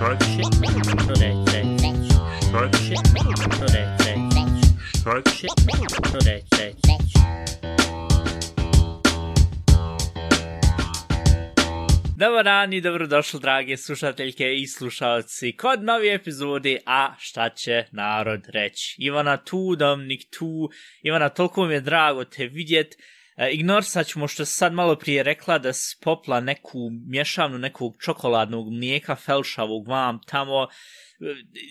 Start Dobar dan i dobrodošli, drage slušateljke i slušalci, kod nove epizode A šta će narod reći. Ivana tu, Dominik tu, Ivana, toliko mi je drago te vidjet. E, ignorisat ćemo što sad malo prije rekla da popla neku mješavnu nekog čokoladnog mlijeka felšavog vam tamo, e,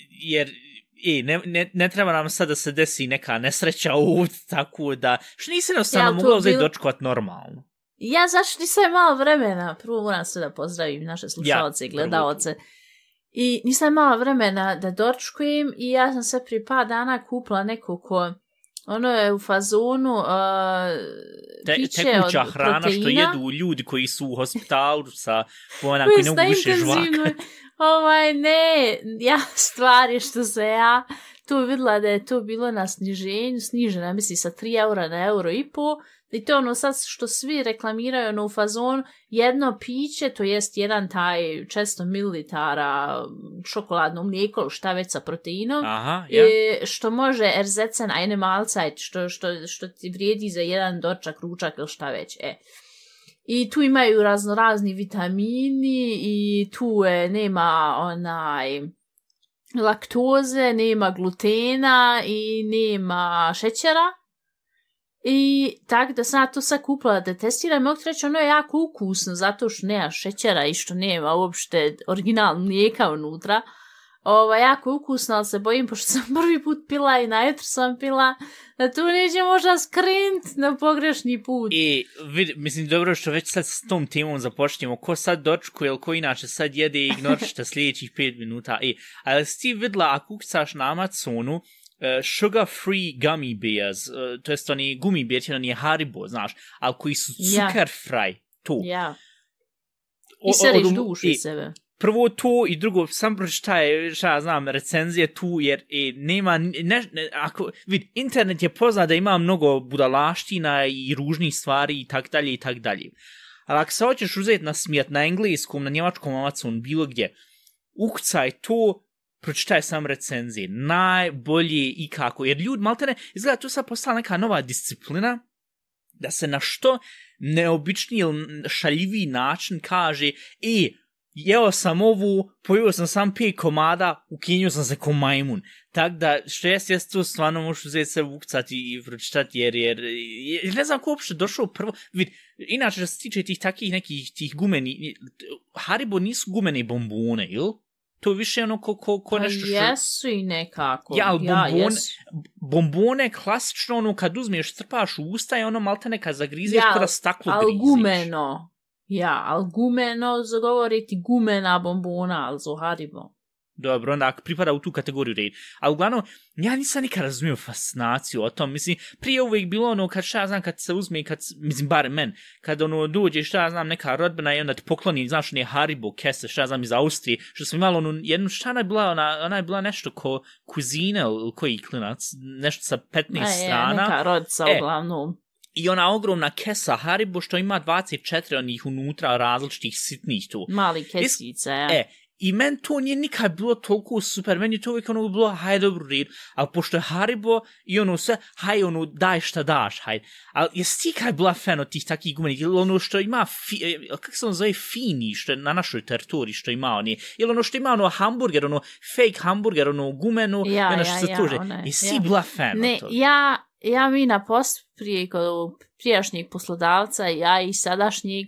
jer i ne, ne, ne treba nam sad da se desi neka nesreća ovdje, tako da, što nisi jednostavno Ja, to mogla uzeti bil- dočkovat normalno. Ja zašto nisam imala vremena? Prvo moram sve da pozdravim naše slušalce i prvo gledaoce. I nisam imala vremena da dočkujem i ja sam sve prije par dana kupila neko ko ono je u fazonu uh, Te, piće tekuća od hrana proteina. što jedu ljudi koji su u hospitalu sa ona Koji ne mogu žvaka. Ovaj, ne, ja stvari što se ja tu videla da je to bilo na sniženju, snižena, misli sa 3 eura na euro i po, i to ono sad što svi reklamiraju ono u fazonu, jedno piće, to jest jedan taj 400 ml čokoladno mlijeko, ili šta već sa proteinom, Aha, ja. E, što može erzetzen eine Mahlzeit, što, što, što ti vrijedi za jedan dočak, ručak ili šta već. E. I tu imaju raznorazni vitamini i tu je, nema onaj laktoze, nema glutena i nema šećera. I tak da sam ja to sad kupila da testiram, mogu ti reći, ono je jako ukusno, zato što nema šećera i što nema uopšte original mlijeka unutra. Ovo, jako ukusno, ali se bojim, pošto sam prvi put pila i najutro sam pila, da tu neće možda skrint na pogrešni put. I vid, mislim dobro što već sad s tom temom započnemo. Ko sad dočku ili ko inače sad jede ignorište sljedećih 5 minuta. I, ali si ti vidla ako ukucaš na Amazonu sugar free gummy bears, uh, to jest oni gumi bear, oni je Haribo, znaš, ali koji su Ja. cuker fraj. To. Ja, O- i seriš od- dušu i- iz sebe. prvo to i drugo sam pročitaj šta ja znam recenzije tu jer e, nema ne, ne, ako vid internet je poznat da ima mnogo budalaština i ružnih stvari i tak dalje i tak dalje ali ako se hoćeš uzeti na smjet na engleskom na njemačkom Amazon bilo gdje ukucaj to pročitaj sam recenzije najbolje i kako jer ljudi maltene izgleda tu sad postala neka nova disciplina da se na što neobični ili šaljiviji način kaže e, jeo sam ovu, pojio sam sam pet komada, ukinio sam se ko majmun. Tak da, što jes, jes to stvarno možeš uzeti se ukcati i pročitati, jer, jer, jer ne znam ko uopšte došao prvo, vid, inače što se tiče tih takih nekih tih gumeni, Haribo nisu gumene bombone, ili? To je više ono ko, ko, ko Pa nešto što... jesu i nekako. Ja, ali bombone- jesu. Bombone klasično ono kad uzmeš, strpaš u usta i ono malte neka zagrizeš Ja, ja, kada staklo Al griziš. gumeno. Ja, al gumeno zagovoriti gumena bombona, al zo Haribo. Dobro, onda ako pripada u tu kategoriju red. Ali uglavnom, ja nisam nikad razumio fascinaciju o tom. Mislim, prije uvijek bilo ono, kad šta znam, kad se uzme, kad, mislim, bar men, kad ono dođe, šta znam, neka rodbina i onda ti pokloni, znaš, nije Haribo kese, šta znam, iz Austrije, što smo imali onu jednu, šta ona je bila, ona, ona je bila nešto ko kuzine ili koji klinac, nešto sa 15 A je, strana. neka rodica E, uglavnom. I ona ogromna kesa Haribo što ima 24 onih unutra različitih sitnih tu. Mali kesice, ja. E, i men to nije nikad bilo toliko super, meni je to uvijek ono bilo, hajde dobro red, ali pošto je Haribo i ono sve, hajde ono, daj šta daš, hajde. Ali jesi ti kaj bila fan od tih takih gumenih, ili ono što ima, fi, kako se on zove, fini, što je na našoj teritoriji što ima oni, ili ono što ima ono hamburger, ono fake hamburger, ono gumenu, Ja, ono ja, što se ja, tuže. onaj, Jesi ja. bila fan Ne, od toga? ja, ja mi na post prije kod prijašnjeg poslodavca, ja i sadašnjeg,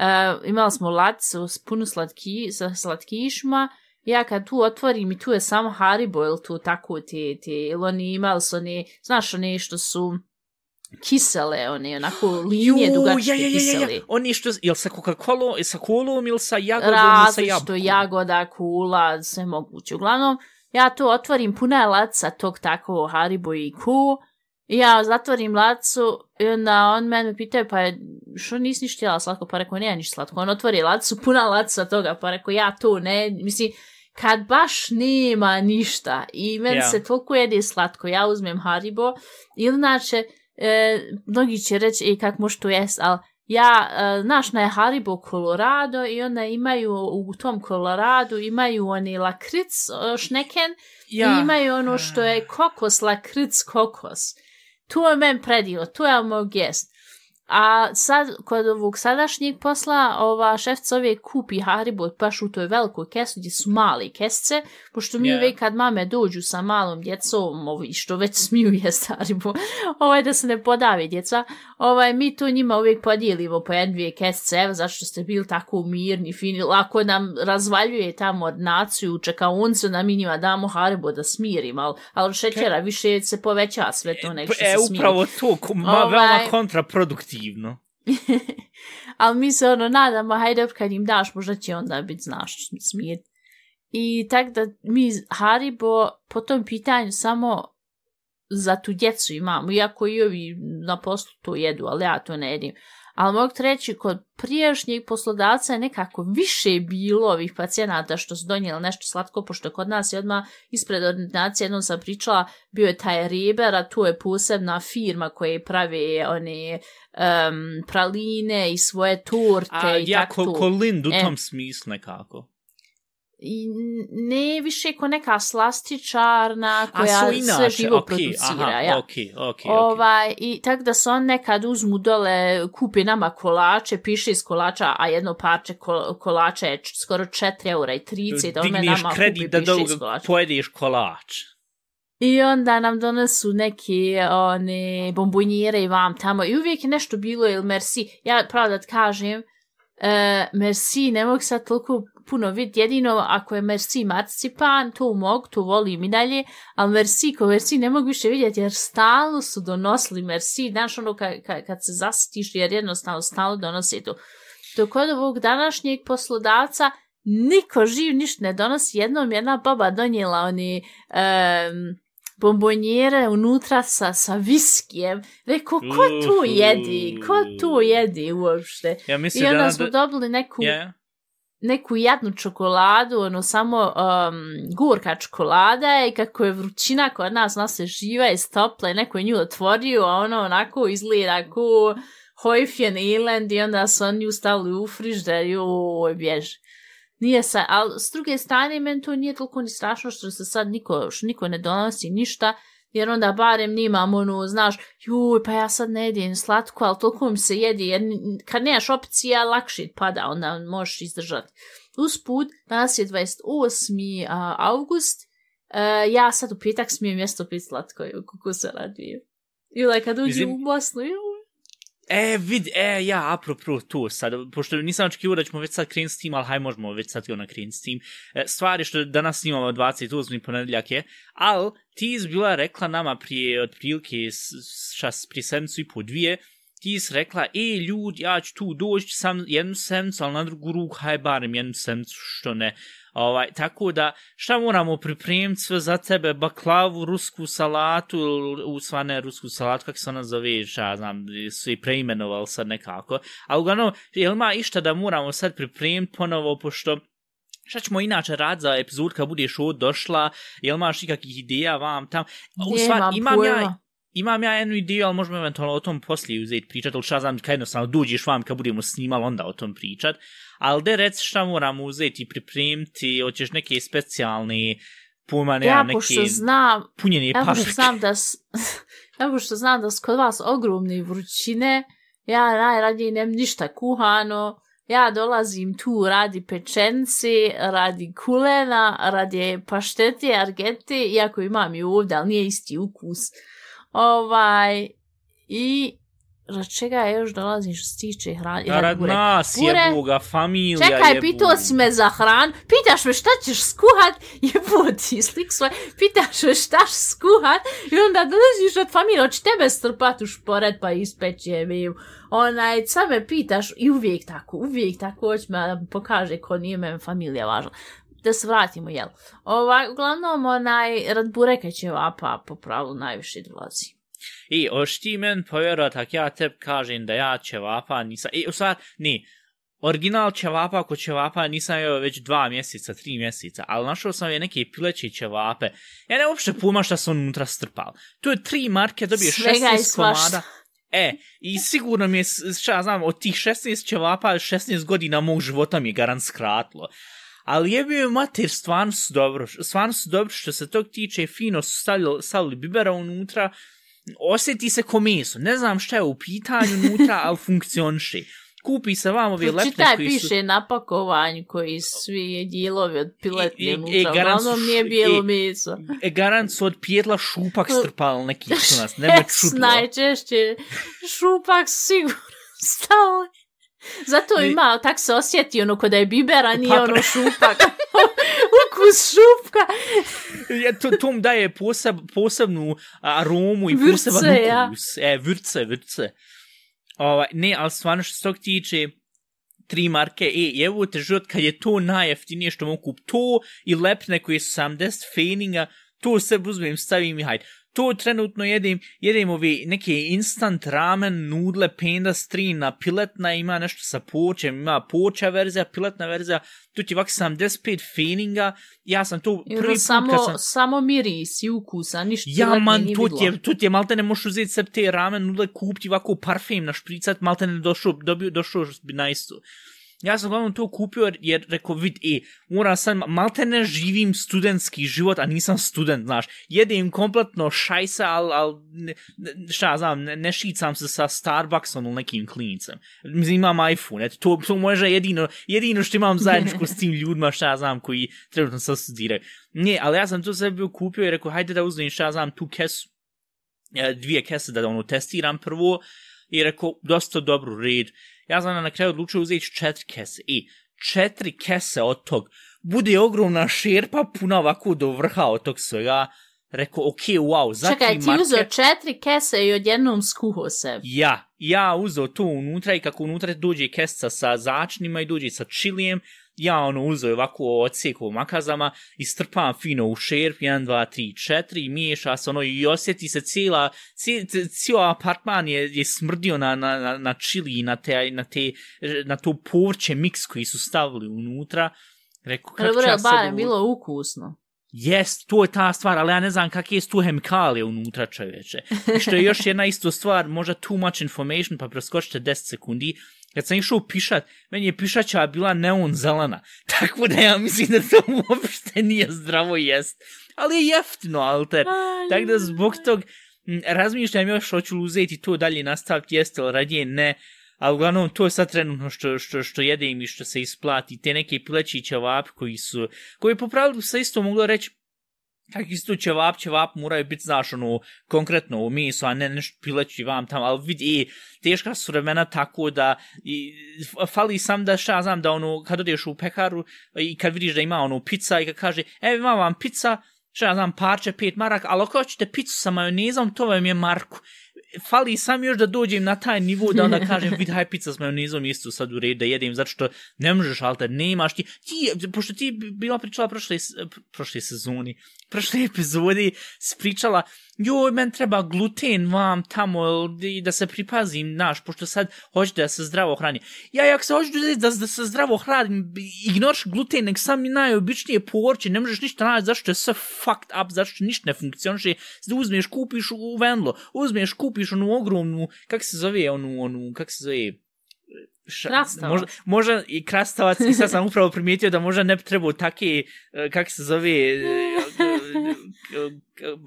uh, imali smo laticu s puno slatki, sa slatkišima, ja kad tu otvorim i tu je samo Haribo ili tu tako te, te, ili oni imali su one, znaš one što su kisele, one onako linije Ju, dugačke ja, ja, ja, kisele. ja. Oni što, jel sa Coca-Colom, sa kolom ili sa jagodom ili sa različito jabukom? jagoda, kula, sve moguće. Uglavnom, ja to otvorim, puna je laca tog tako Haribo i ku, i ja zatvorim lacu i onda on mene pitaju, pa što nisi niš htjela slatko? Pa rekao, nema niš slatko. On otvori lacu, puna laca toga, pa rekao, ja to ne, mislim, kad baš nema ništa i meni Ja. se toliko jede slatko, ja uzmem Haribo, ili znači, e, mnogi će reći, e, kak možeš to jest, ali ja, uh, znaš, na je Haribo Colorado i onda imaju u tom Colorado imaju oni lakric uh, šneken Ja. i imaju ono što je kokos, lakric kokos. Tu je men predio, tu je moj gest. A sad, kod ovog sadašnjeg posla, ova šefca uvijek kupi Haribo baš u toj velikoj kesu gdje su mali kesce, pošto mi uvijek kad mame dođu sa malom djecom, ovi što već smiju jest Haribo, ovaj da se ne podavi djeca, ovaj, mi to njima uvijek podijelimo po jedne dvije kesce, evo zašto ste bili tako mirni, fini, ako nam razvaljuje tamo ordinaciju u čekauncu, da mi njima damo Haribo da smirimo, ali, ali šećera više se poveća sve to nego što E, se smiri. upravo to, ma, Ovaj- veoma kontraproduktivno divno. Ali mi se ono nadamo, hajde kad im daš, možda će onda biti, znaš, smir. I tak da mi Haribo po tom pitanju samo za tu djecu imamo, iako i ovi na poslu to jedu, ali ja to ne jedim. Ali mogu ti reći, kod prijašnjeg poslodavca je nekako više bilo ovih pacijenata što su donijeli nešto slatko, pošto kod nas je odmah ispred ordinacije, jednom sam pričala, bio je taj Reber, a tu je posebna firma koja pravi one um, praline i svoje torte A i ja, tako ko, to. ko Lind u E. tom smislu nekako. I ne više ko neka slastičarna A koja su sve inače, živo okej, producira. aha, ja. okej, okej. Ovaj, I tako da se on nekad uzmu dole, kupi nama kolače, piše iz kolača, a jedno parče kol, kolača je skoro 4 eura i 30, a on me Digneš nama kupi, da piše iz kolača. pojedeš kolač. I onda nam donesu neke one bombonjere i vam tamo. I uvijek je nešto bilo, ili merci. Ja pravo da ti kažem, e, merci, ne mogu sad toliko puno vidjeti. Jedino ako je merci marcipan, to mogu, to volim i dalje. Ali merci, ko merci ne mogu više vidjeti, jer stalno su donosili merci. Znaš ono ka, ka, kad se zasitiš, jer jednostavno stalno donose to. Dok od ovog današnjeg poslodavca niko živ ništa ne donosi. Jednom jedna baba donijela oni um, bombonjere unutra sa, sa viskijem. Rekao, ko tu jedi? Ko tu jedi uopšte? Ja mislim I onda da... smo dobili neku, ja, neku jadnu čokoladu, ono samo um, gurka čokolada i kako je vrućina kod nas, ona se živa i stopla i neko je nju otvorio, a ono onako izgleda ko Hojfjen Island i onda su oni nju u frižder i oj, bježi. Nije sa, ali s druge strane, meni to nije toliko ni strašno što se sad niko, što niko ne donosi ništa, jer onda barem nimam ono, znaš, juj, pa ja sad ne jedem slatko, ali toliko mi se jedi, jer kad nemaš opcija, lakše pada, onda možeš izdržati. Usput, danas je 28. a, august, uh, ja sad u petak smijem mjesto piti slatko, kako se radujem. I like, kad uđem Mislim- u Bosnu, juj, E, vid, e, ja, apropo tu sad, pošto nisam očekivao da ćemo već sad krenuti s tim, ali haj možemo već sad ono krenuti s tim. E, stvari što danas snimamo 28. ponedeljak je, ali ti si bila rekla nama prije, otprilike, šas, prije sedmicu i po dvije, ti si rekla, e, ljudi, ja ću tu doći sam jednu sedmicu, ali na drugu ruku, haj barem jednu sedmicu, što ne. Ovaj, tako da, šta moramo pripremiti sve za tebe, baklavu, rusku salatu, u svane rusku salatu, kako se ona zove, šta znam, su i preimenovali sad nekako. A uglavnom, jel ima išta da moramo sad pripremiti ponovo, pošto Šta ćemo inače rad za epizod kad budeš ovdje došla, jel imaš ikakvih ideja vam tam? U nemam imam pojma. ja, imam ja jednu ideju, ali možemo eventualno o tom poslije uzeti pričat, ali šta znam, kad jednostavno dođeš vam kad budemo snimali, onda o tom pričat. Ali de reci šta moramo uzeti i pripremiti, hoćeš neke specijalne pojma, Ja, nemam neke pošto znam, punjenje Ja paprike. znam da ja pošto znam da su kod vas ogromne vrućine, ja najradije nemam ništa kuhano, ja dolazim tu radi pečenci, radi kulena, radi paštete, argete, iako imam i ovdje, ali nije isti ukus. Ovaj, i Rad čega ja još dolazim što se tiče hrane? Da, rad nas Burek. jebuga, familija Čekaj, jebu. pitao si me za hran, pitaš me šta ćeš skuhat, jebo ti slik svoj, pitaš me šta ćeš skuhat, i onda dolaziš od familije, hoće tebe strpat u šporet pa ispeće mi. Onaj, sad me pitaš, i uvijek tako, uvijek tako, hoće me da pokaže ko nije me familija važna. Da se vratimo, jel? Ovaj, uglavnom, onaj, rad bureka će vapa po pravilu najviše dolazi. I, oš ti men povjerovat, ak ja teb kažem da ja ćevapa nisam... I, u stvar, ne, original ćevapa ko ćevapa nisam jeo već dva mjeseca, tri mjeseca, ali našao sam je neke pileće ćevape. Ja ne uopšte puma šta su unutra strpal. Tu je tri marke, dobiješ Svega i 16 svašta. komada. E, i sigurno mi je, šta ja znam, od tih 16 ćevapa, 16 godina mog života mi je garant skratilo. Ali je bio mater, stvarno su dobro, stvarno su dobro što se tog tiče, fino su stavili, stavili bibera unutra, osjeti se ko meso, ne znam šta je u pitanju unutra, ali funkcioniše. Kupi se vam ove lepne Čitaj, koji su... piše na pakovanju koji svi dijelovi od unutra. garant su Uglavnom nije bijelo i- meso. E, garant su od pijetla šupak strpali neki su nas, ne me Yes, čudlo. najčešće šupak sigurno stavili. Zato ima, tak se osjeti ono kod je bibera, nije Pa- ono šupak. Ukus šupka. Ja, to, to mu daje poseb, posebnu aromu i Vrce, poseban ja. ukus. E, vrce, vrce. Ovaj, ne, ali stvarno što se tog tiče, tri marke, e, evo te život kad je to najjeftinije što mogu kup, to i lepne koje su 70 feninga, to sve uzmem, stavim i hajde. To trenutno jedem, jedem ovi neke instant ramen, nudle, penda, strina, piletna, ima nešto sa počem, ima poča verzija, piletna verzija, tu ti ovak 75 feninga, ja sam I prvi put samo, kad sam... samo miris i ukusa, ništa Ja, man, nije vidlo. ti je, to ti je, malte ne možeš uzeti sve te ramen nudle, kupiti ovako parfem našpricat, malte ne došao, dobio, došao bi na isto. Ja sam uglavnom to kupio jer, jer rekao, vid, e, moram sad, malte ne živim studentski život, a nisam student, znaš, Jedim kompletno šajsa, al, al ne, šta znam, ne, ne šicam se sa Starbucksom ili nekim klinicom. Mislim, imam iPhone, eto, to, to može jedino, jedino što imam zajedničko s tim ljudima, šta znam, koji trenutno sad studiraju. Ne, ali ja sam to sve bio kupio i rekao, hajde da uzmem, šta znam, tu kesu, e, dvije kese da ono testiram prvo i rekao, dosta dobro red. Ja sam na kraju odlučio uzeti četiri kese. I četiri kese od tog bude ogromna šerpa puna ovako do vrha od tog svega. Rekao, ok, wow, za Čekaj, ti marke... uzeo četiri kese i odjednom skuho se. Ja, ja uzeo to unutra i kako unutra dođe kesca sa začnima i dođe sa čilijem, ja ono uzeo ovako odseko makazama i strpam fino u šerp, 1, 2, 3, 4 i miješa se ono i osjeti se cijela, cijel, apartman je, je smrdio na, na, na, čili i na, te, na, te, na to povrće miks koji su stavili unutra. Rekao, kako Dobro, ja barem ovo- bilo ukusno. Jest, to je ta stvar, ali ja ne znam kakve su tu hemikalije unutra čoveče. I što je još jedna isto stvar, možda too much information, pa preskočite 10 sekundi. Kad sam išao pišat, meni je pišača bila neon zelena. Tako da ja mislim da to uopšte nije zdravo jest. Ali je jeftino, alter. Tako da zbog tog razmišljam još hoću li uzeti to dalje nastaviti jesti, ali radije ne. Ali uglavnom to je sad trenutno što, što, što jedem i što se isplati. Te neke pileći ćevapi koji su, koji po pravilu se isto moglo reći kak isto ćevap, ćevap moraju biti, znaš, ono, konkretno u misu, a ne nešto pileći vam tamo, ali vidi, i teška su vremena tako da, i, fali sam da, šta znam, da ono, kad odeš u pekaru i kad vidiš da ima ono pizza i kad kaže, evo ima vam pizza, šta ja znam, parče, pet marak, ali ako hoćete picu sa majonezom, to vam je marku. Fali sam još da dođem na taj nivo da onda kažem, vid, haj pizza s majonezom isto sad u red da jedem, zato što ne možeš, alta nemaš ti, ti, pošto ti bila pričala prošle, prošle sezoni, prošle epizodi, spričala, joj, men treba gluten vam tamo, i da se pripazim, naš, pošto sad hoću da se zdravo hrani. Ja, ako se hoću da, da, se zdravo hranim, ignoriš gluten, nek sam najobičnije povrće ne možeš ništa naći, zašto je sve fucked up, zašto ništa ne funkcioniše, uzmeš, kupiš u venlo, uzmeš, kupiš onu ogromnu, kak se zove, onu, onu, kak se zove, ša, Krastavac. možda, možda i krastavac i sad sam upravo primijetio da možda ne bi trebao take, eh, kak se zove, eh,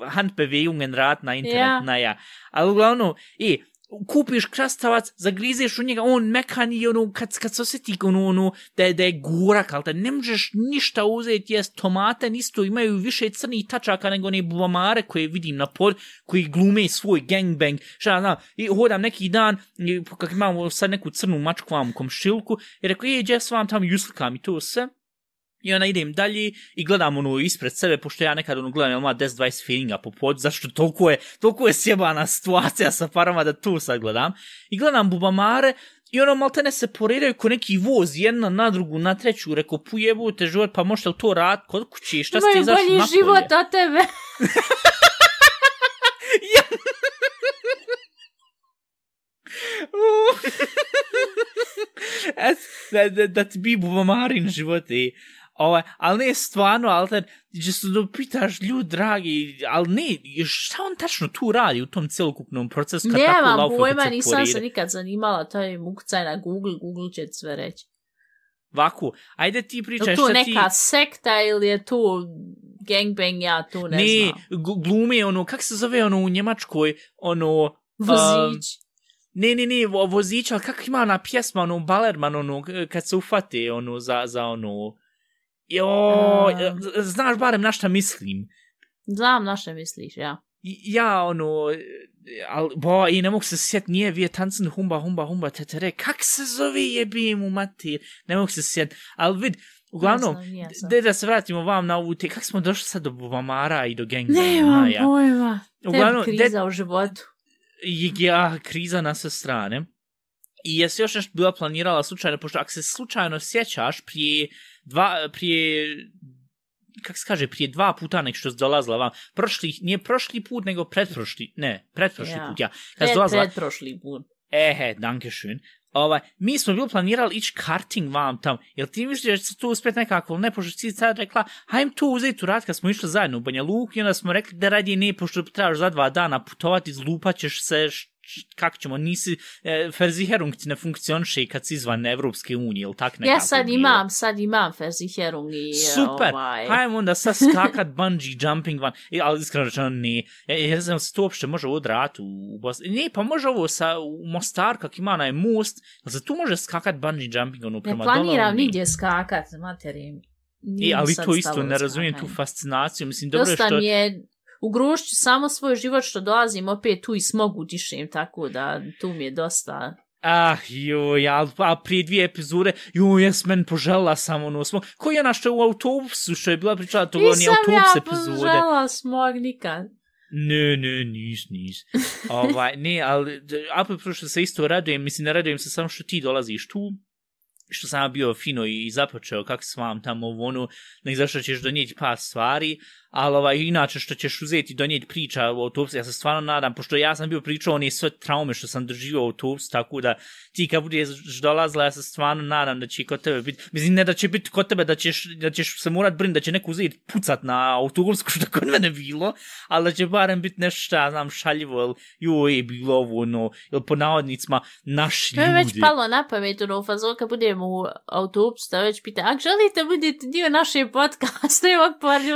handbewegungen rat na internet, Ja. na ja. Ali uglavnom, e, kupiš krastavac, zagrizeš u njega, on mekan i ono, kad, kad se osjeti ono, ono, da je, da je gurak, ali da ne možeš ništa uzeti, jest tomate isto imaju više crnih tačaka nego one bubamare koje vidim na pod, koji glume svoj gangbang, šta ja znam, i hodam neki dan, i, kak imamo sad neku crnu mačku vam u komšilku, i rekao, e, je, gdje sam vam tamo i uslikam i to sve, I onda idem dalje i gledam ono ispred sebe, pošto ja nekad ono gledam, ima 10-20 feelinga po pod, zašto toliko je, toliko je sjebana situacija sa parama da tu sad gledam. I gledam bubamare i ono maltene se poredaju ko neki voz, jedna na drugu, na treću, reko pujebu te život, pa možete li to rad kod kuće, šta ste Imaju izašli bolji napolje? život od tebe. Et, da, da, da ti bi bubamarin život i Ovaj, ali ne stvarno, Alter, gdje se da pitaš ljud, dragi, ali ne, šta on tačno tu radi u tom celokupnom procesu? Kad laufa pojma, nisam se nikad zanimala, to je mukcaj na Google, Google će sve reći. Vaku, ajde ti Je pričaj tu šta neka ti... sekta ili je tu gangbang, ja tu ne, Ne, znam. gu- glume ono, kak se zove ono u Njemačkoj, ono... Vozić. Ne, ne, ne, vo- vozić, ali kako ima ona pjesma, ono, Balerman, ono, kad se ufate, ono, za, za ono... Jo, znaš barem na šta mislim. Znam na što misliš, ja. Ja, ono, al, bo, i ne mogu se sjet, nije vie tanzen humba, humba, humba, tetere, kak se zove jebi mu mater, ne mogu se sjet, ali vid, uglavnom, Ne da, da se vratimo vam na ovu te, kak smo došli sad do Bubamara i do Gangbanga, Nemam ja. pojma. Uglavnom, de- kriza u životu. I- ja, kriza na sve strane. I jesi još nešto bila planirala slučajno, pošto ako se slučajno sjećaš, prije dva, prije, kak se kaže, prije dva puta nek što dolazila vam, prošli, nije prošli put, nego pretprošli, ne, pretprošli Ja. put, ja. Kad si Pred, dolazila, pred prošli put. ehe, danke schön. Ovaj, mi smo bili planirali ići karting vam tam, jel ti misliš da će se tu uspjeti nekako, ne, pošto si sad rekla, hajm tu uzeti u rad kad smo išli zajedno u Banja Luku i onda smo rekli da radije ne, pošto trebaš za dva dana putovati, zlupat ćeš se, kako ćemo, nisi, e, Ferziherung ti ne funkcioniše kad si izvan Evropske unije, ili tak nekako Ja sad bilo. imam, sad imam Ferziherung i Super, ovaj... hajmo onda sad skakat bungee jumping van, e, ali iskreno rečeno ne, e, ja znam se to uopšte može odrat u, u Bosni, ne, pa može ovo sa, u Mostar, kak ima onaj most, se tu može skakat bungee jumping ono Ne prema dole, planiram ono, nigdje skakat, materim. E, ali to isto ne razumijem tu fascinaciju, mislim, dobro je Dosta što... mi je u grušću samo svoj život što dolazim opet tu i smogu dišem, tako da tu mi je dosta... Ah, joj, a, a prije dvije epizode, joj, jes men požela sam ono smo, ko je ona što je u autobusu, što je bila pričala, to Nisam autobus ja epizode. požela smog nikad. Ne, ne, nis, nis. ovaj, ne, ali, apet što se isto radujem, mislim, ne radujem se samo što ti dolaziš tu, što sam ja bio fino i započeo, kako s vam tamo ovo ono, nek zašto ćeš donijeti par stvari, ali ovaj, inače što ćeš uzeti i donijeti priča u autobusu, ja se stvarno nadam, pošto ja sam bio pričao one sve traume što sam doživio u autobusu, tako da ti kad budeš dolazila, ja se stvarno nadam da će kod tebe biti, mislim ne da će biti kod tebe, da ćeš, da ćeš se morat brin, da će neko uzeti pucat na autobusku što kod mene bilo, ali da će barem biti nešto šta, ja znam, šaljivo, ili joj, je bilo ovo, ono, ili po navodnicima, naši To je već ljudi. palo na pamet, ono, u fazon kad budemo u autobusu, da već pita, ako želite budete dio naše podcasta, evo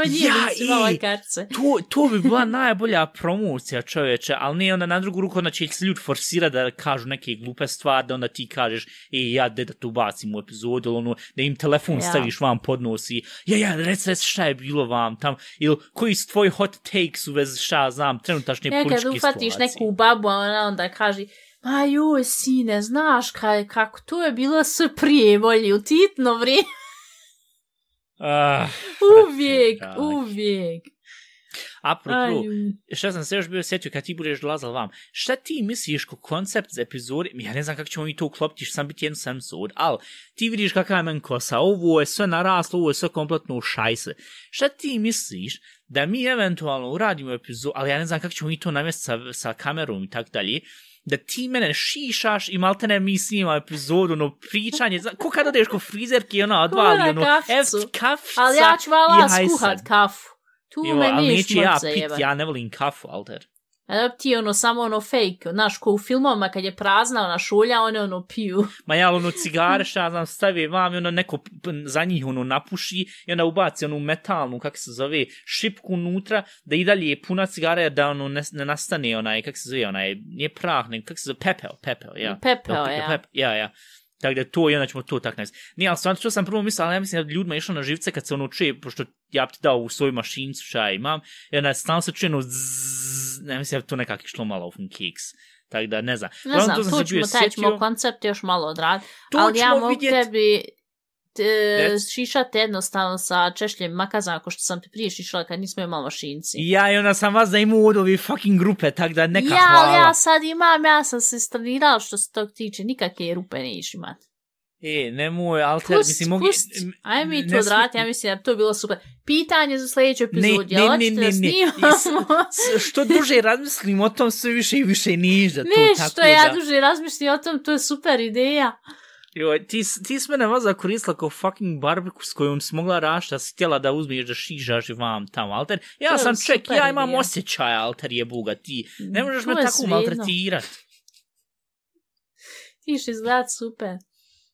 Ja, ja, malo i- karce. To, to bi bila najbolja promocija čovječe, ali ne onda na drugu ruku, onda će se ljudi forsira da kažu neke glupe stvari, da onda ti kažeš, e, ja de da tu bacim u epizodu, ili ono, da im telefon Ja. staviš vam pod nos i, ja, ja, rec, rec, šta je bilo vam tam, ili koji su tvoji hot takes u vezi šta, znam, trenutačne Ne, kad političke situacije. neku babu, a ona onda kaže, ma joj, sine, znaš kaj, kako to je bilo sve prije volje, u titno vrijeme, Ah, uvijek, uvijek. apropo, šta sam se još bio sjetio kad ti budeš dolazal vam, šta ti misliš ko koncept za epizode, ja ne znam kako ćemo mi to uklopiti, što sam biti jednu sam sud, ali ti vidiš kakva je men kosa, ovo je sve naraslo, ovo je sve kompletno u šajse. Šta ti misliš da mi eventualno uradimo epizodu, ali ja ne znam kako ćemo mi to navesti sa, sa kamerom i tak dalje, da ti mene šišaš i maltene mi snima epizodu, ono pričanje, zna, ko kad odeš ko frizerki, ono, odvali, na ono, kaficu. ef, kafica Ali ja ću vala i skuhat kafu. Tu Jo, me neću ja pit, ja ne volim kafu, alter. Ti ono samo ono fake, znaš, ko u filmovima kad je prazna ona šulja, one ono piju. Ma ja ono cigare šta znam stavi vam i ono neko za njih ono napuši i onda ubaci onu metalnu kako se zove šipku unutra da i dalje je puna cigare da ono ne, ne nastane onaj kako se zove onaj nije prah nego kako se zove pepeo pepeo ja Pepeo, ja. pep- ja ja Tako da to i onda ćemo to tak nazvati. Nije, ali stvarno što sam prvo mislio, ali ja mislim da ljudima je išlo na živce kad se ono čuje, pošto ja bi ti dao u svoju mašincu šta imam, i onda stalno se čuje ono zzz, ne mislim da bi to nekak išlo malo u keks. Tako da ne znam. Ne znam, to sam tu ćemo, taj ćemo koncept još malo odraditi. To Ali ja mogu vidjet. tebi te, Rec. šišati jednostavno sa češljem makazana, ko što sam te prije šišala kad nismo imali mašinci. Ja, i onda sam vas da imao od ove fucking grupe, tak da neka ja, hvala. ali ja sad imam, ja sam se stranirala što se tog tiče, nikakve rupe ne iš imat. E, nemoj, alter, Pust, mislim, mogu... pust, ajme mi ne to odraditi, ja mislim da to bilo super. Pitanje za sljedeću epizodu, ne, jel ne, ne, ne. Što duže razmislim o tom, sve više i više niš da to Ne, tako što ja da... duže razmišljam o tom, to je super ideja. Joj, ti, ti s mene vaza koristila kao fucking barbeku s kojom si mogla rašta, da si htjela da uzmiješ da šižaš i vam tamo, alter. Ja To sam ček, ja imam ideja. osjećaj, alter je buga, ti. Ne možeš To me tako svejedno. maltretirat. Ti će izgledat super.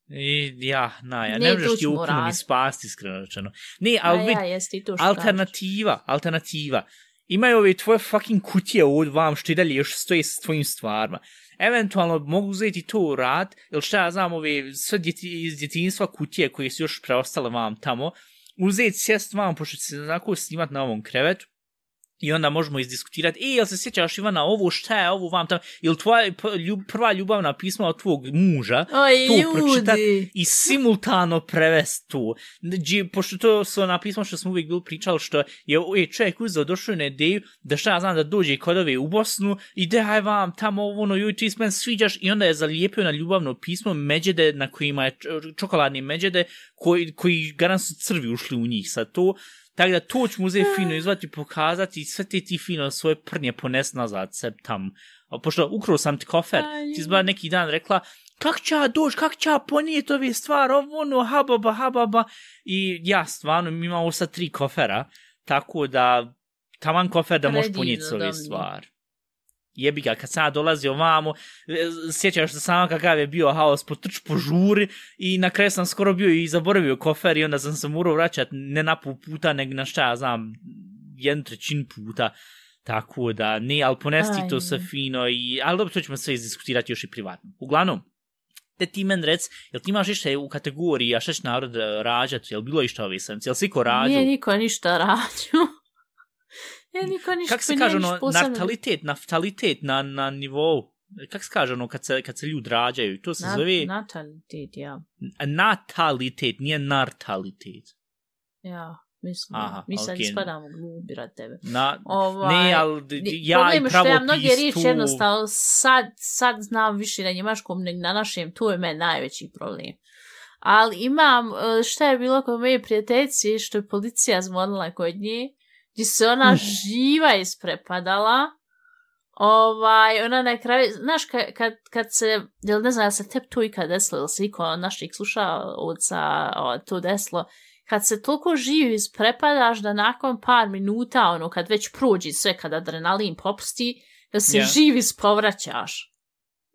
I, ja, na, ja, Ne, ne možeš ti ukunu ni spasti, iskreno rečeno. Ne, Ali vid, ja, ti to što kažeš. alternativa, alternativa. Imaju ove tvoje fucking kutije od vam što i dalje još stoje s tvojim stvarima. Eventualno mogu uzeti to u rad, ili šta ja znam, ove sve djeti, iz djetinjstva kutije koje su još preostale vam tamo, uzeti sjest vam, pošto se onako snimat na ovom krevetu, I onda možemo izdiskutirati, e, jel se sjećaš Ivana, ovo šta je, ovo vam tamo, ili tvoja ljub, prva ljubavna pisma od tvog muža, Oj, to pročitat ljudi. i simultano prevest tu. Dži, pošto to su ona pisma što smo uvijek bili pričali, što je e, čovjek uzeo, došao na ideju da šta ja znam da dođe kod ove u Bosnu i da aj vam tamo ovo, ono, joj, ti se meni sviđaš i onda je zalijepio na ljubavno pismo međede na kojima je č- čokoladne međede koji, koji garant su crvi ušli u njih sad to. Tako da to ćemo uzeti fino izvati, pokazati i sve te ti fino svoje prnje pones nazad seb tam. A pošto ukrao sam ti kofer, ti zba neki dan rekla, kak će ja doći, kak će ja ove stvari, ovo ono, hababa, hababa. I ja stvarno mi imamo sad tri kofera, tako da taman kofer da možeš ponijeti ove stvari. Jebi ga, kad sam ja dolazio ovamo, e, sjećaš se samo kakav je bio haos po trč po žuri i na kraju sam skoro bio i zaboravio kofer i onda sam se morao vraćat ne na pol puta, nego na šta ja znam, jednu trećin puta. Tako da, ne, ali ponesti Aj. to sve fino, i, ali dobro, to ćemo sve izdiskutirati još i privatno. Uglavnom, te ti men rec, jel ti imaš išta u kategoriji, a šta će narod e, rađat, jel bilo išta ove sedmice, jel svi ko rađu? Nije niko ništa rađu. Nije niko ništa. Kako se kaže ono, natalitet, naftalitet na, na nivou, kako se kaže ono, kad se, kad se ljudi rađaju, to se Na- zove Natalitet, ja. natalitet, nije nartalitet. Ja, mislim. Aha, mi sad okej. ispadamo glubi rad tebe. Na, Ovaj, ne, ali ja problem i je što ja pravopis mnoge riječi tu... jednostavno sad, sad znam više na njemačkom nego na našem, tu je meni najveći problem. Ali imam, e, šta je bilo kod moje prijateljice, što je policija zvonila kod nje, gdje se ona živa isprepadala, ovaj, ona na kraju, znaš, kad, kad, kad se, jel ne znam, se tep to ikad desilo, jel se iko od naših slušaoca o, to desilo, kad se toliko živi isprepadaš da nakon par minuta, ono, kad već prođi sve, kad adrenalin popusti, da se Ja. živi ispovraćaš.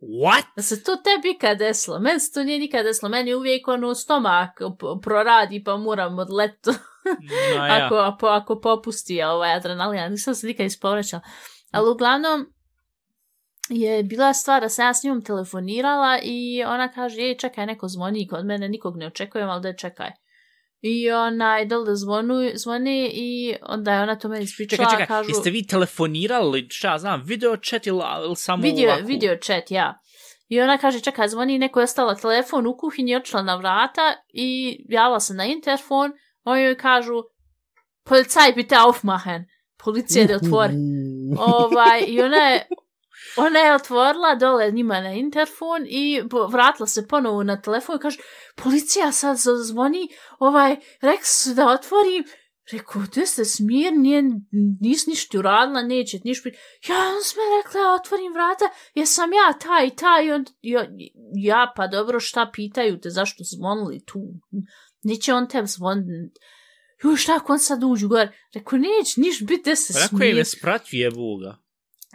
What? Da se to tebi ikad desilo. Meni se to nije nikad desilo. Meni uvijek ono stomak proradi pa moram odlet No, ja. ako, ako, ako popusti ovaj adrenalin. Nisam se nikad ispovraćala. Ali uglavnom je bila stvar da sam ja s njom telefonirala i ona kaže, ej, čekaj, neko zvoni kod mene, nikog ne očekujem, ali da čekaj. I ona je dole zvonu, zvoni i onda je ona to meni ispričala, Čekaj, čekaj, kažu... jeste vi telefonirali, šta znam, video chat ili, ili samo video, ovako? video chat, ja. I ona kaže, čekaj, zvoni, neko je ostala telefon u kuhinji, otišla na vrata i javila se na interfon, oni joj kažu, policaj bitte aufmachen, policija da otvori. ovaj, I ona je, ona je otvorila dole njima na interfon i vratila se ponovo na telefon i kaže, policija sad zvoni, ovaj, rekli su da otvorim, Rekao, te ste smir, nije, nis ništa uradila, neće ti ništa pri... Ja, on sme rekla, ja otvorim vrata, jesam ja taj i taj, i on, ja, ja, pa dobro, šta pitaju te, zašto zvonili tu? Neće on te zvoniti. Jo, šta ako on sad uđu gore? Rekao, neće, niš biti, te se Pa Rekao smir. je me spratuje Boga.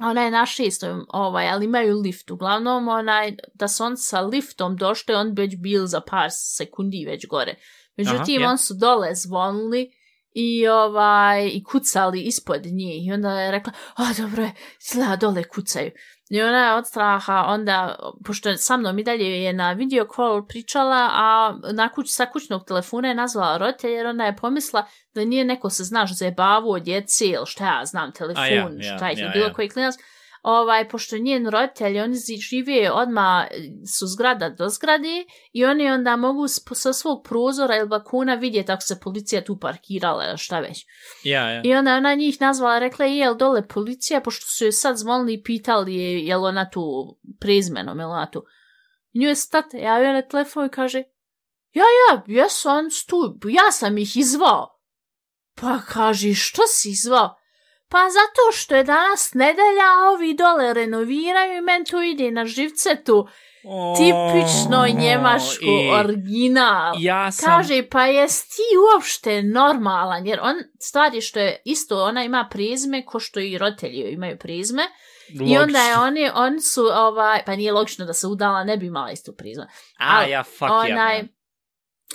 Ona je na šestom, ovaj, ali imaju lift. Uglavnom, onaj, da su on sa liftom došli, on već bil za par sekundi već gore. Međutim, Aha, je. on su dole zvonili i ovaj i kucali ispod nje i onda je rekla, a dobro je, izgleda dole kucaju. I ona je od straha onda, pošto je sa mnom i dalje je na video call pričala, a na kuć, sa kućnog telefona je nazvala roditelja jer ona je pomisla da nije neko se, znaš, zajebavo od djece ili šta ja znam, telefon, A ja, ja, šta je ja, bilo ja. koji klinac, ovaj, pošto njen roditelj, oni žive odma su zgrada do zgrade i oni onda mogu sa svog prozora ili balkona vidjeti ako se policija tu parkirala ili šta već. Ja, ja. I onda ona njih nazvala, rekla je, jel dole policija, pošto su je sad zvonili i pitali je, jel ona tu prezmenom, jel ona tu. Nju je state, javio na telefon i kaže, ja, ja, jesu, on su tu, ja sam ih izvao. Pa kaže, što si izvao? Pa zato što je danas nedelja, a ovi dole renoviraju i men to ide na živce tu. Tipično njemaško i- original. Ja sam... Kaže, pa jes ti uopšte normalan? Jer on, stvar je što je isto, ona ima prizme ko što i roditelji imaju prizme. I onda je oni, oni su, ovaj, pa nije logično da se udala, ne bi imala isto prizme. A, ja, fuck onaj, ja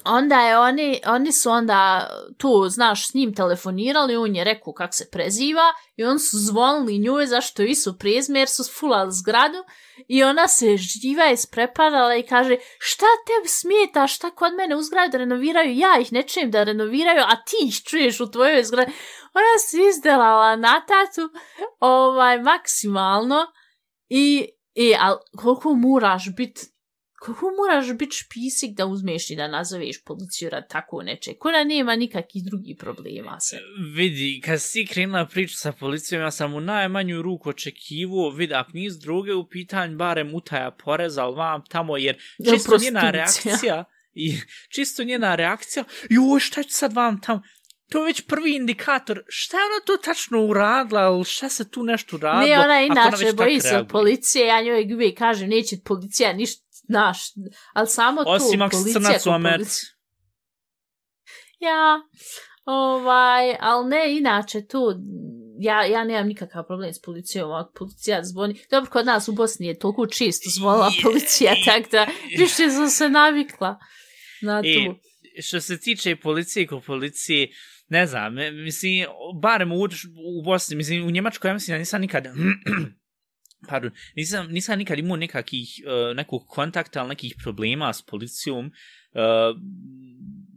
onda je oni, oni su onda tu, znaš, s njim telefonirali, on je rekao kak se preziva i on su zvonili nju zašto i su jer su fulali zgradu i ona se živa ispreparala i kaže šta tebi smijeta, šta kod mene u zgradu renoviraju, ja ih ne čujem da renoviraju, a ti ih čuješ u tvojoj zgradi. Ona se izdelala na tatu ovaj, maksimalno i, i al, koliko moraš biti kako moraš biti špisik da uzmeš i da nazoveš policiju rad tako neče? Ko da nema nikakvih drugih problema se. Vidi, kad si krenula priču sa policijom, ja sam u najmanju ruku očekivu, vidi, ako niz druge u pitanju, barem utaja poreza, ali vam tamo, jer čisto njena prostitucija? reakcija, i čisto njena reakcija, joj, šta ću sad vam tamo, to je već prvi indikator, šta je ona to tačno uradila, šta se tu nešto uradilo? Ne, ona inače već boji se od policije, ja njoj uvijek kažem, neće policija ništa, znaš, ali samo tu Osim ako si policija crnac u ko Americi. Ja, ovaj, ali ne, inače tu, ja, ja nemam nikakav problem s policijom, ako policija zvoni. Dobro, kod nas u Bosni je toliko čisto zvola Je- policija, tako da više sam se navikla na I tu. što se tiče policije ko policije, ne znam, e, mislim, barem u, u Bosni, mislim, u Njemačkoj, ja mislim, ja nisam nikad, pardon, nisam, nisam nikad imao nekakih, uh, nekog kontakta, ali nekih problema s policijom. Uh,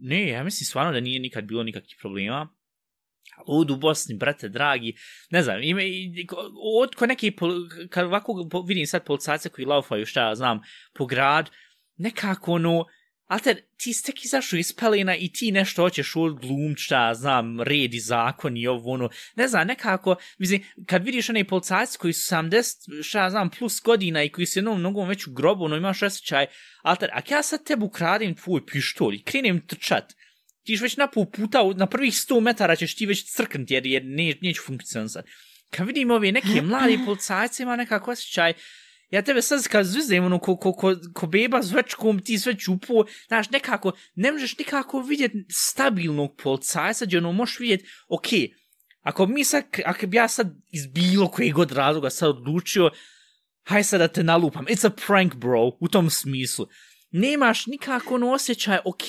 ne, ja mislim stvarno da nije nikad bilo nikakvih problema. Od u Bosni, brate, dragi, ne znam, ima, od ko neki, kad ovako vidim sad policajce koji laufaju, šta ja znam, po grad, nekako ono, Alter, ti si tek izašao iz pelena i ti nešto hoćeš od glumča, znam, red i zakon i ovo, ono, ne znam, nekako, mislim, kad vidiš onaj policajci koji su 70, šta ja znam, plus godina i koji su jednom nogom već u grobu, ono, imaš osjećaj, alter, ako ja sad tebu ukradim tvoj pištolj i krenem trčat, ti ćeš već na pol puta, na prvih 100 metara ćeš ti već crknut jer, jer ne, neće funkcionisati. Kad vidim ove neke mlade policajce, ima nekako osjećaj, ja tebe sad kad zvizdem, ono, ko, ko, ko, ko beba s večkom, ti sve čupo, znaš, nekako, ne možeš nikako vidjeti stabilnog policajca, gdje ono možeš vidjeti, okay, ako mi sad, ako bi ja sad iz bilo kojeg god razloga sad odlučio, haj sad da te nalupam, it's a prank bro, u tom smislu, nemaš nikako ono osjećaj, ok,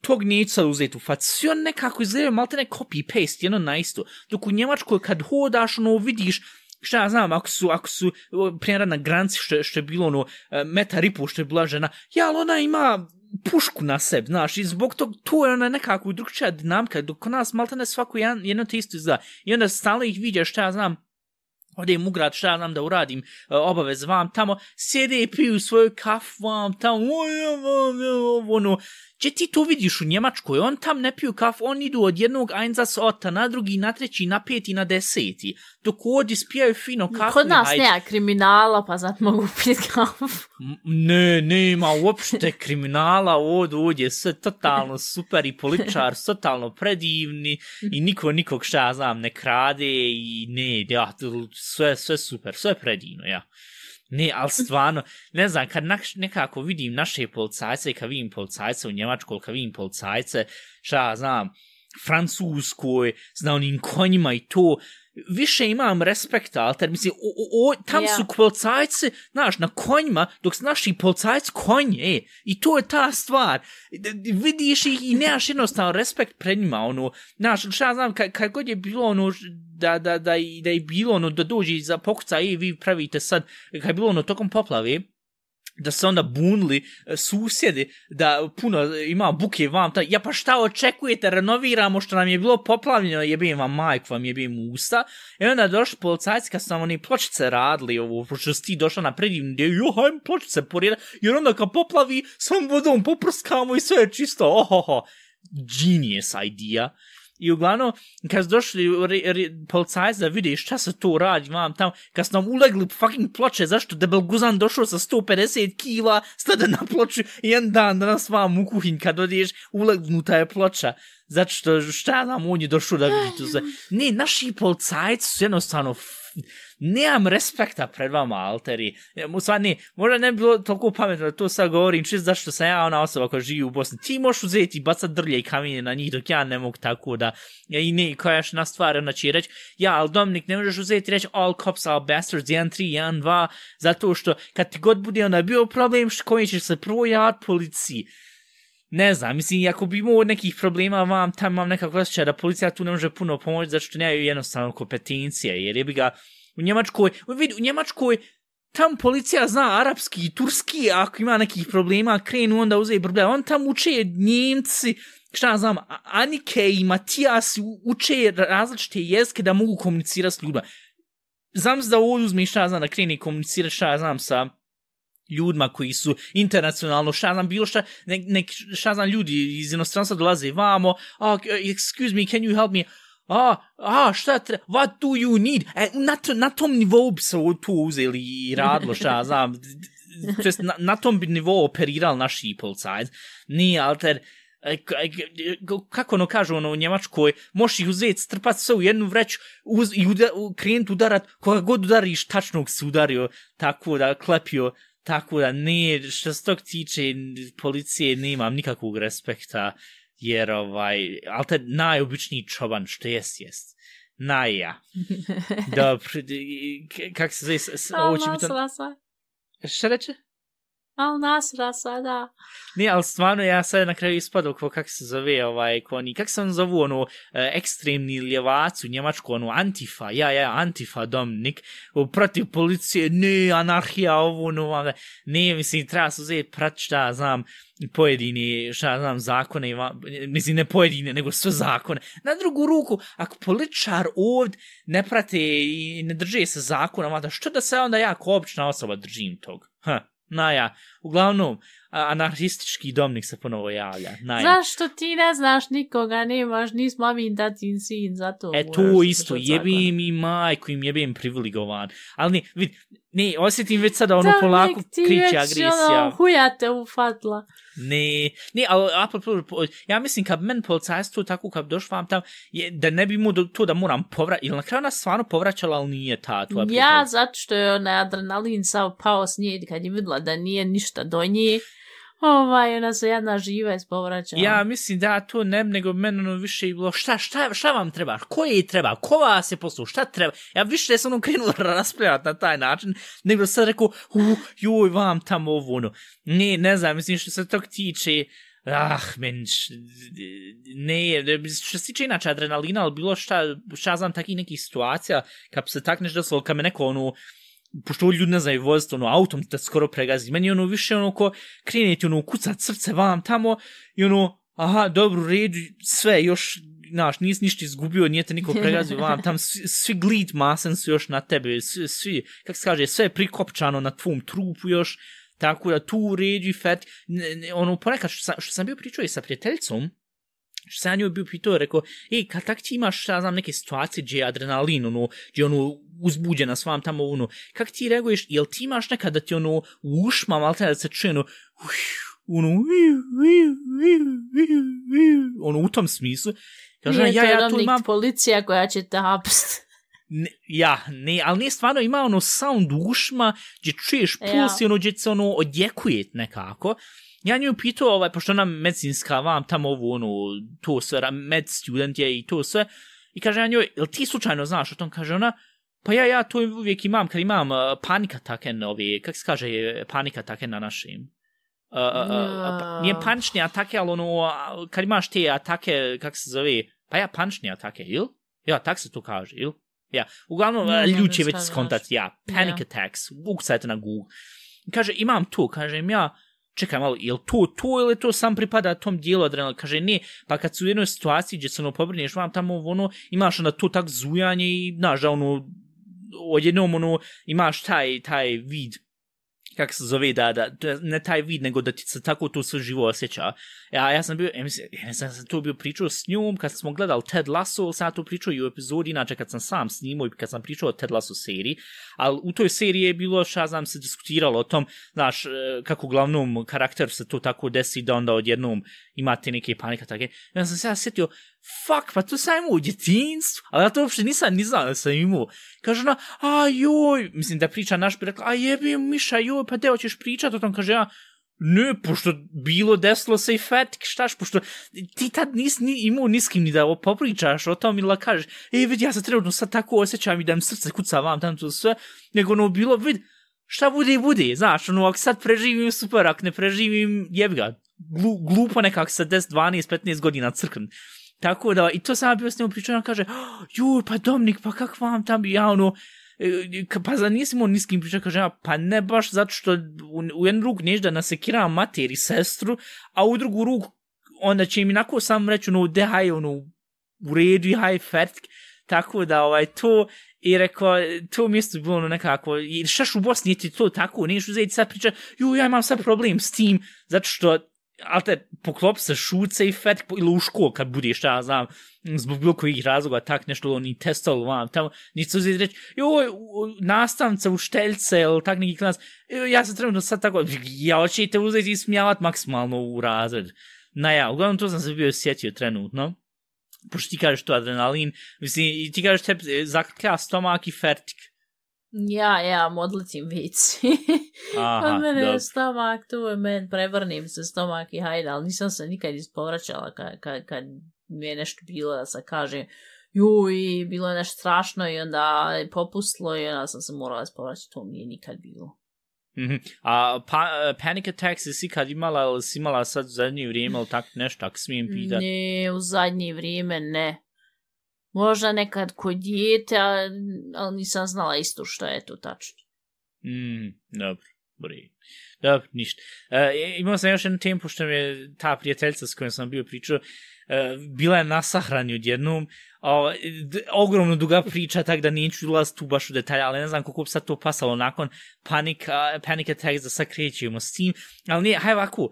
tog neću sad uzeti u facu. Svi on nekako izgledaju malte ne copy-paste, jedno na isto. Dok u Njemačkoj kad hodaš, ono, vidiš, šta ja znam, ako su, ako su primjera na granci što, što je bilo ono, e, meta ripu što je bila žena, ja, ali ona ima pušku na sebi, znaš, i zbog tog, tu je ona nekako drugčija dinamika, dok kod nas malta ne svako jedan, jedno te isto izgleda. I onda stalno ih vidiš, šta ja znam, odem u grad, šta znam da uradim, e, obavez vam tamo, sjede i piju svoju kafu vam tamo, ono, Če ti to vidiš u Njemačkoj, on tam ne piju kafu, on idu od jednog Einsatzorta na drugi, na treći, na peti, na deseti. Dok ovdje spijaju fino kafu. Kod nas nema kriminala, pa zato mogu piti kafu. M- Ne, nema uopšte kriminala ovdje, ovdje je sve totalno super i političar, totalno predivni i niko nikog šta znam ne krade i ne, ja, sve, sve super, sve predivno, ja. Ne, ali stvarno, ne znam, kad nekako vidim naše policajce, kad vidim policajce u Njemačkoj, kad vidim policajce, šta ja znam, Francuskoj, zna onim konjima i to, više imam respekta, alter, mislim, o, o, tam Ja. su policajci, znaš, na konjima, dok su naši policajci konje, e, i to je ta stvar, vidiš ih i nemaš jednostavno respekt pred njima, ono, znaš, šta ja znam, kad, kad god je bilo, ono, da, da, da, da je bilo, ono, da dođe za pokuca, i vi pravite sad, kad je bilo, ono, tokom poplave, da se onda bunili e, susjedi, da puno ima buke vam, ta, ja pa šta očekujete, renoviramo što nam je bilo poplavljeno, jebim vam majku, vam jebim usta, i onda došli policajci kad su nam oni pločice radili, ovo, pošto si ti došla na predivni gdje, jo, hajdem pločice porijeda, jer onda kad poplavi, sam vodom poprskamo i sve je čisto, ohoho, genius idea. I uglavnom, kad su došli re, re, policajci da vide šta se to radi, vam tam, kad su nam ulegli fucking ploče, zašto debel guzan došao sa 150 kila, stade na ploču jedan dan da nas vam u kuhinj kad odiješ, ulegnuta je ploča. Zato što šta nam on je došao da vidi to sve. Ne, naši policajci su jednostavno nemam respekta pred vama, alteri. U stvari, možda ne bi bilo toliko pametno da to sad govorim, čist zašto sam ja ona osoba koja živi u Bosni. Ti možeš uzeti i bacat drlje i kamenje na njih, dok ja ne mogu tako da, ja i ne, koja još na stvar, ona će reći, ja, ali Dominik, ne možeš uzeti i reći all cops are bastards, 1, 3, 1, 2, zato što kad ti god bude onda bio problem, koji ćeš se prvo javati policiji. Ne znam, mislim, ako bi imao nekih problema vam, tam imam nekako osjećaj da policija tu ne može puno pomoći, zato što nemaju jednostavno kompetencije, jer je bi ga u Njemačkoj, vidi, u Njemačkoj, tam policija zna arapski i turski, a ako ima nekih problema, krenu onda uze i problema. On tam uče njemci, šta znam, Anike i Matijas uče različite jezike da mogu komunicirati s ljudima. Znam da ovo uzme šta znam da kreni komunicirati šta znam sa ljudima koji su internacionalno, šazan, bilo šta, nek, nek šazan ljudi iz inostranstva dolaze vamo, oh, excuse me, can you help me? A, a, šta treba, what do you need? E, na, to, na tom nivou bi se tu uzeli i radilo, šta znam, Just na, na tom bi nivou operirali naši policajci. Nije, alter, e, e, e, kako ono kažu ono u Njemačkoj, možeš ih uzeti, strpat sve u jednu vreću uz, i uda, krenut udarat, koga god udariš, tačnog se udario, tako da klepio, tako da ne, što se tog tiče policije, nemam nikakvog respekta, jer ovaj, ali to je najobičniji čoban što jes, jest. Naja. Dobro, kak se zove, ovo će biti... Šta reče? Al nasra sada. Ne, ali stvarno ja sad na kraju ispadao ko kak se zove ovaj, ko oni, kak se on zovu ono, e, ekstremni ljevac u Njemačku, ono, Antifa, ja, ja, Antifa, Dominik, protiv policije, ne, anarhija, ovo, ono, ne, mislim, treba se uzeti prat šta, znam, pojedini, šta znam, zakone, mislim, ne pojedine, nego sve zakone. Na drugu ruku, ako političar ovdje ne prate i ne drže se zakona, što da se onda ja kao obična osoba držim tog? Ha. Naja, uglavnom, anarhistički domnik se ponovo javlja. Naja. Zašto ti ne znaš nikoga, nemaš ni mamin, tatin, sin, zato... E, to isto, jebi mi majku im jebim privilegovan. Ali ne, vid, ne, osjetim već sada ono polako kriće agresija. Ono, huja te ufatla. Ne, ne, ali apropo, ja mislim kad men policajstvo tako kad došlo vam tam, je, da ne bi mu do, to da moram povraćati, ili na kraju nas stvarno povraćala, ali nije ta. Tu ja, zato što je onaj adrenalin sav pao s nje kad je videla da nije ništa do nje. Ovaj, ona se jedna živa ispovraćala. Ja mislim da to ne, nego meni ono više je bilo, šta, šta, šta vam treba, ko je treba, ko vas je poslu, šta treba. Ja više sam ono krenuo raspravljati na taj način, nego sad rekao, uh, joj, vam tamo ovo, ono. Ne, ne znam, mislim što se tog tiče, ah, menš, ne, što se tiče inače adrenalina, ali bilo šta, šta znam takih nekih situacija, kad se tak nešto desilo, kad me neko, ono, pošto ljudi ne znaju voziti, ono, autom te skoro pregazi. Meni ono više ono ko krenete, ono, kucat srce vam tamo i ono, aha, dobro, redu, sve, još, znaš, nis ništa izgubio, nije te niko pregazio vam, tam svi, svi glid masen su još na tebe, svi, svi kak se kaže, sve je prikopčano na tvom trupu još, tako da tu redu i fet, ne, ne, ono, ponekad, što sam, što sam bio pričao i sa prijateljcom, što sam ja njoj bio pitao, rekao, ej, kad tak ti imaš, ja znam, neke situacije gdje je adrenalin, ono, gdje ono, uzbuđena s vam tamo, ono, kak ti reaguješ, jel ti imaš nekad da ti, ono, u ušma, malo da se čuje, ono, ono, ono, u tom smislu, kaže, ja, ja, tu imam... policija koja će te hapst. Ne, ja, ne, ali ne stvarno ima ono sound u ušma, gdje čuješ puls ja. i ono gdje se ono odjekuje nekako. Ja nju pitao, ovaj, pošto ona medicinska vam tamo ovo, ono, to sve, med student je i to sve, i kaže ja njoj, jel ti slučajno znaš o tom? Kaže ona, pa ja, ja to uvijek imam, kad imam uh, panika taken, ove, kak se kaže, panika taken na našim. Uh, uh, uh, nije panični atake, ali ono, kad imaš te atake, kak se zove, pa ja, panični atake, il? Ja, tak se to kaže, il? Ja, uglavnom, no, ljudi će već skontati, ja, panic yeah. attacks, ukucajte na Google. Kaže, imam to, kažem ja, čekaj malo, je to to ili to sam pripada tom dijelu adrenalina? Kaže, ne, pa kad su u jednoj situaciji gdje se ono pobrineš vam tamo, ono, imaš onda to tak zujanje i, znaš, da ono, odjednom, ono, imaš taj, taj vid kak se zove, da, da, ne taj vid, nego da ti se tako to sve živo osjeća. Ja, ja sam bio, ja, mislim, ja sam, sam to bio pričao s njom, kad smo gledali Ted Lasso, sam to pričao i u epizodi, inače kad sam sam snimao i kad sam pričao o Ted Lasso seriji, ali u toj seriji je bilo, šta znam, se diskutiralo o tom, znaš, e, kako glavnom karakter se to tako desi da onda odjednom imate neke panika take. Ja sam se ja sjetio, fuck, pa to sam imao u djetinstvu, ali ja to uopšte nisam ni znao da sam imao. Kaže ona, a joj, mislim da priča naš bi rekla, a jebi Miša, joj, pa deo ćeš pričat o tom, kaže ja, ne, pošto bilo desilo se i fetik, štaš, pošto ti tad nis ni, imao niskim ni da popričaš o tom ili da kažeš, e, vidi, ja se trenutno sad tako osjećam i da mi srce kuca vam tam to sve, nego ono bilo, vidi, šta bude i bude, znaš, ono, ako sad preživim, super, ako ne preživim, jebi ga, glu, glupo nekako sa 10, 12, 15 godina crknem. Tako da, i to sam bio s pričao, ona kaže, ah, juj, pa Dominik, pa kak vam tam, ja ono, e, pa za nisi niskim pričao, kaže, ja, pa ne baš zato što u, u jednu ruku neš da nasekiram materi sestru, a u drugu ruku onda će im inako sam reći, ono, de haj, ono, u redu i haj fertk, tako da, ovaj, to, i rekao, to mjesto je bilo ono nekako, i šaš u Bosni je ti to tako, neš uzeti sad priča, ju, ja imam sad problem s tim, zato što ali te poklop se šuce i fet ili u školu kad budeš, ja znam, zbog bilo kojih razloga, tak nešto, ono, oni testovali vam, tamo, nisu uzeti reći, joj, nastavnica učiteljce, ili tak neki klas, e, ja sam trenutno sad tako, ja hoćete uzeti i smijavat maksimalno u razred. Na ja, uglavnom to sam se bio sjetio trenutno, pošto ti kažeš to adrenalin, mislim, i ti kažeš te e, zaklja stomak i fertik. Ja, ja, modlitim vici. Aha, Od mene dobro. je stomak, tu men, prevrnim se stomak i hajde, ali nisam se nikad ispovraćala kad, kad, kad mi je nešto bilo da se kaže juj, bilo je nešto strašno i onda je popustilo i onda sam se morala ispovraćati, to mi je nikad bilo. Mhm. A pa, panic attacks si kad imala, ili si imala sad u zadnje vrijeme, ili tak nešto, ako smijem pitat? Ne, u zadnje vrijeme ne. Možda nekad kod dijete, ali nisam znala isto što je to tačno. Mm, dobro, bre. Dobro, ništa. E, imao sam još jednu temu, pošto mi je ta prijateljica s kojom sam bio pričao, e, bila je na sahrani odjednom, o, d- ogromno duga priča, tako da neću ulaz tu baš u detalje, ali ne znam koliko bi sad to pasalo nakon Panic, uh, panic Attacks da sad krećemo s tim, ali nije, hajde ovako,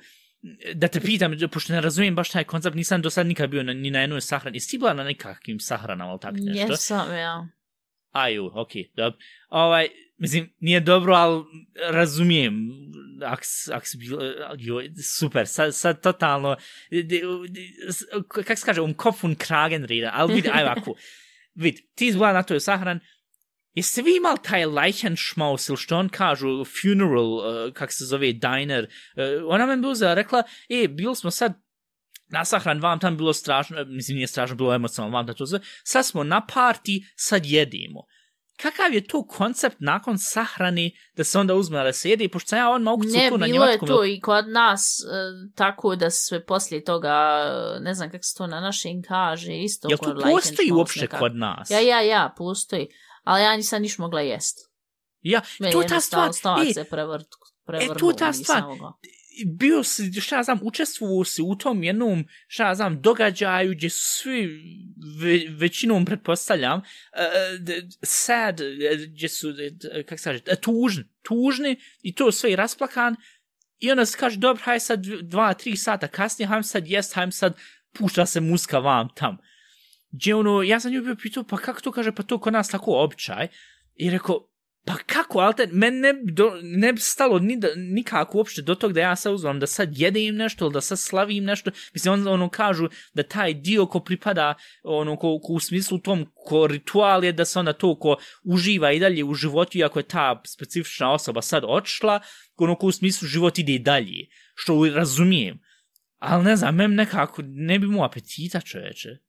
da te pitam, pošto ne razumijem baš taj koncept, nisam do sad nikad bio na, ni na jednoj sahrani. Jesi ti bila na nekakvim sahranama ili tako nešto? Jesam, ja. Aju, ok, dobro. Ovaj, mislim, nije dobro, ali razumijem, ak, s- ak si bilo, joj, super, sad, sad totalno, de- de- s- kak se kaže, um kopfun kragen reda, ali vidi, aj ovako, vidi, ti izgleda na toj sahran, jeste vi imali taj Leichenschmaus, ili što on kažu, funeral, uh, kak se zove, diner, uh, ona me bila za rekla, e, bili smo sad na sahran, vam tam bilo strašno, mislim nije strašno, bilo emocionalno, vam to sve, sad smo na parti, sad jedemo. Kakav je to koncept nakon sahrane da se onda uzme da se jede, pošto sam ja on mogu Ne, to na bilo je njemačkom. to i kod nas e, tako da se poslije toga, ne znam kako se to na našem kaže, isto Jel kod to postoji uopšte nekako. kod nas? Ja, ja, ja, postoji. Ali ja nisam niš mogla jest. ja Meni to je ta stvar. stomak E, se prevrt, prevrnuo. to je ta stvar. bio si, šta ja znam, učestvovao si u tom jednom, šta ja znam, događaju gdje su svi, ve, većinom pretpostavljam, uh, sad, eh, gdje su, eh, kak se kaže, tužni, tužni i to sve i rasplakan i onda se kaže, dobro, haj sad dva, tri sata kasnije, hajm sad jest, hajm sad pušta se muska vam tam. Gdje ono, ja sam nju bio pitao, pa kako to kaže, pa to kod nas tako običaj. I rekao, pa kako, ali te, men ne, do, ne bi stalo ni da, nikako uopšte do tog da ja sad uzmem da sad jedem nešto ili da sad slavim nešto. Mislim, on, ono kažu da taj dio ko pripada, ono, ko, ko u smislu tom, ko ritual je da se onda to ko uživa i dalje u životu, iako je ta specifična osoba sad odšla, ono ko u smislu život ide i dalje, što razumijem. Ali ne znam, mem nekako, ne bi mu apetita čoveče.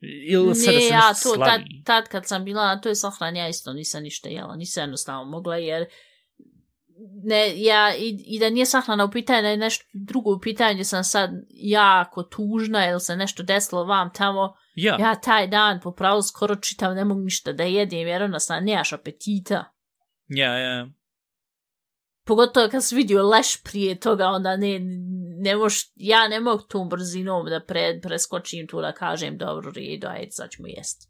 Ili da Ne, se ja to, tad, slavi. tad kad sam bila na toj sahrani, ja isto nisam ništa jela, nisam jednostavno mogla, jer ne, ja, i, i da nije sahrana u pitanju, da je nešto drugo u pitanju, sam sad jako tužna, ili se nešto desilo vam tamo, Ja. ja taj dan po pravu skoro čitav ne mogu ništa da jedem, jer jednostavno nemaš apetita. Ja, ja. Pogotovo kad sam vidio leš prije toga, onda ne, ne moš, ja ne mogu tom brzinom da pre, preskočim tu da kažem dobro redu, ajde sad ćemo jesti.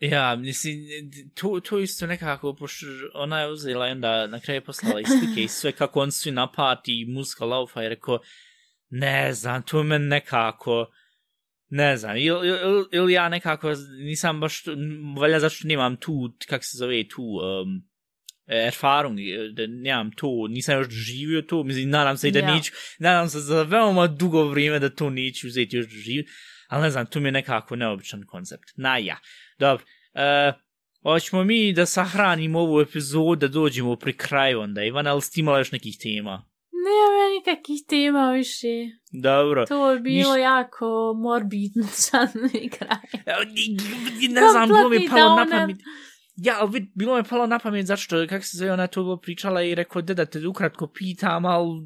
Ja, mislim, to, to isto nekako, pošto ona je uzela i onda na kraju poslala i slike i sve kako on svi napati i muzika laufa i rekao, ne znam, tu me nekako, ne znam, ili il, il ja nekako nisam baš, valjda zašto nemam tu, kak se zove, tu um, erfahrung, da nemam to, nisam još živio to, mislim, nadam se i da Ja. neću, nadam se za veoma dugo vrijeme da to neću uzeti još živio, ali ne znam, tu mi je nekako neobičan koncept. Na ja. Dobro. Uh, hoćemo mi da sahranimo ovu epizodu, da dođemo pri kraju onda. Ivana, ali ste imala još nekih tema? Nema ja nikakvih tema više. Dobro. To je bilo Niš- jako morbidno sad i kraj. Evo, ni- ni- Ne znam, bilo mi palo na pamet. Ja, ali vid, bilo mi je palo na pamet zašto, kako se zove, ona to pričala i rekao, da te ukratko pitam, ali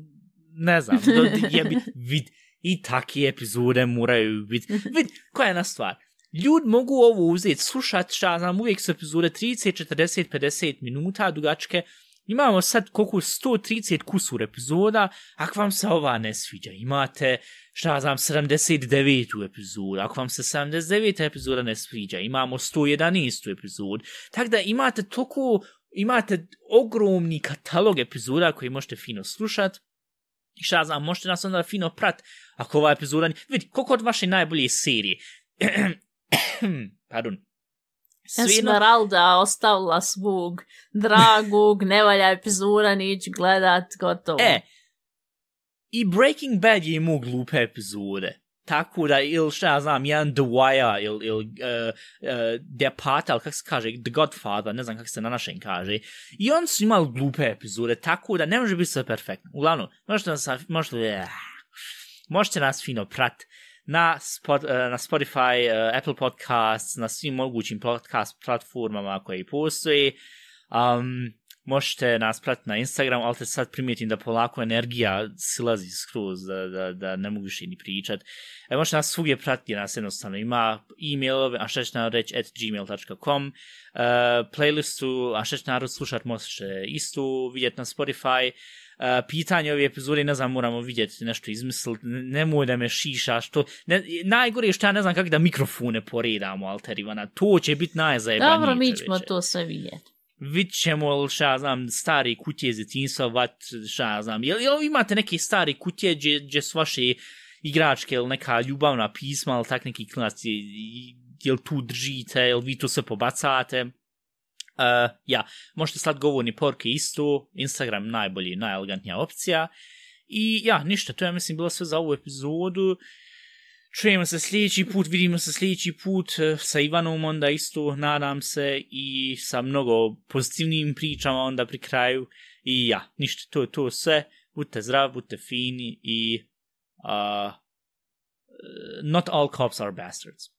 ne znam, do, jebi, vid, i takve epizode moraju biti. Vid, koja je jedna stvar? Ljudi mogu ovo uzeti, slušati, šta znam, uvijek su epizode 30, 40, 50 minuta dugačke. Imamo sad koliko 130 kusur epizoda, ako vam se ova ne sviđa, imate, šta znam, 79. epizodu, ako vam se 79. epizoda ne sviđa, imamo 111. epizod, tako da imate toliko, imate ogromni katalog epizoda koji možete fino slušati, i šta znam, možete nas onda fino prat, ako ova epizoda, vidi, koliko od vaše najbolje serije, pardon, Esmeralda ostavila svog dragog, ne valja epizoda, neću gledat, gotovo. E, i Breaking Bad je imao glupe epizode. Tako da, ili šta ja znam, jedan The Wire, ili, ili uh, uh, Der Patel, kako se kaže, The Godfather, ne znam kako se na našem kaže. I on su imali glupe epizode, tako da ne može biti sve perfektno. Uglavnom, možete nas, možete, uh, možete nas fino prat na, spot, eh, na Spotify, eh, Apple Podcasts, na svim mogućim podcast platformama koje postoje. Um, možete nas pratiti na Instagram, ali te sad primijetim da polako energija silazi skroz, da, da, da ne mogu više ni pričat. E, možete nas svugdje pratiti, nas jednostavno ima e-mailove, a šta reći at gmail.com, uh, eh, playlistu, a šta će narod slušat, možete isto vidjeti na Spotify, Uh, pitanje ove epizode, ne znam, moramo vidjeti nešto izmisliti, nemoj da me šiša, što, ne, najgore je što ja ne znam kako da mikrofone poredamo, Alter Ivana, to će biti najzajebanije. Dobro, mi ćemo to sve vidjeti. vid ćemo, šta znam, stari kutije iz djetinjstva, vat, šta znam, jel, jel imate neke stari kutije gdje, gdje su vaše igračke ili neka ljubavna pisma, ili tak neki klinac, je- jel tu držite, jel vi to sve pobacate, Uh, ja, možete slat govorni porke istu, Instagram najbolji, najelegantnija opcija. I ja, ništa, to je mislim bilo sve za ovu epizodu. Čujemo se sljedeći put, vidimo se sljedeći put eh, sa Ivanom onda isto, nadam se, i sa mnogo pozitivnim pričama onda pri kraju. I ja, ništa, to je to sve. Budite zdravi, budite fini i uh, not all cops are bastards.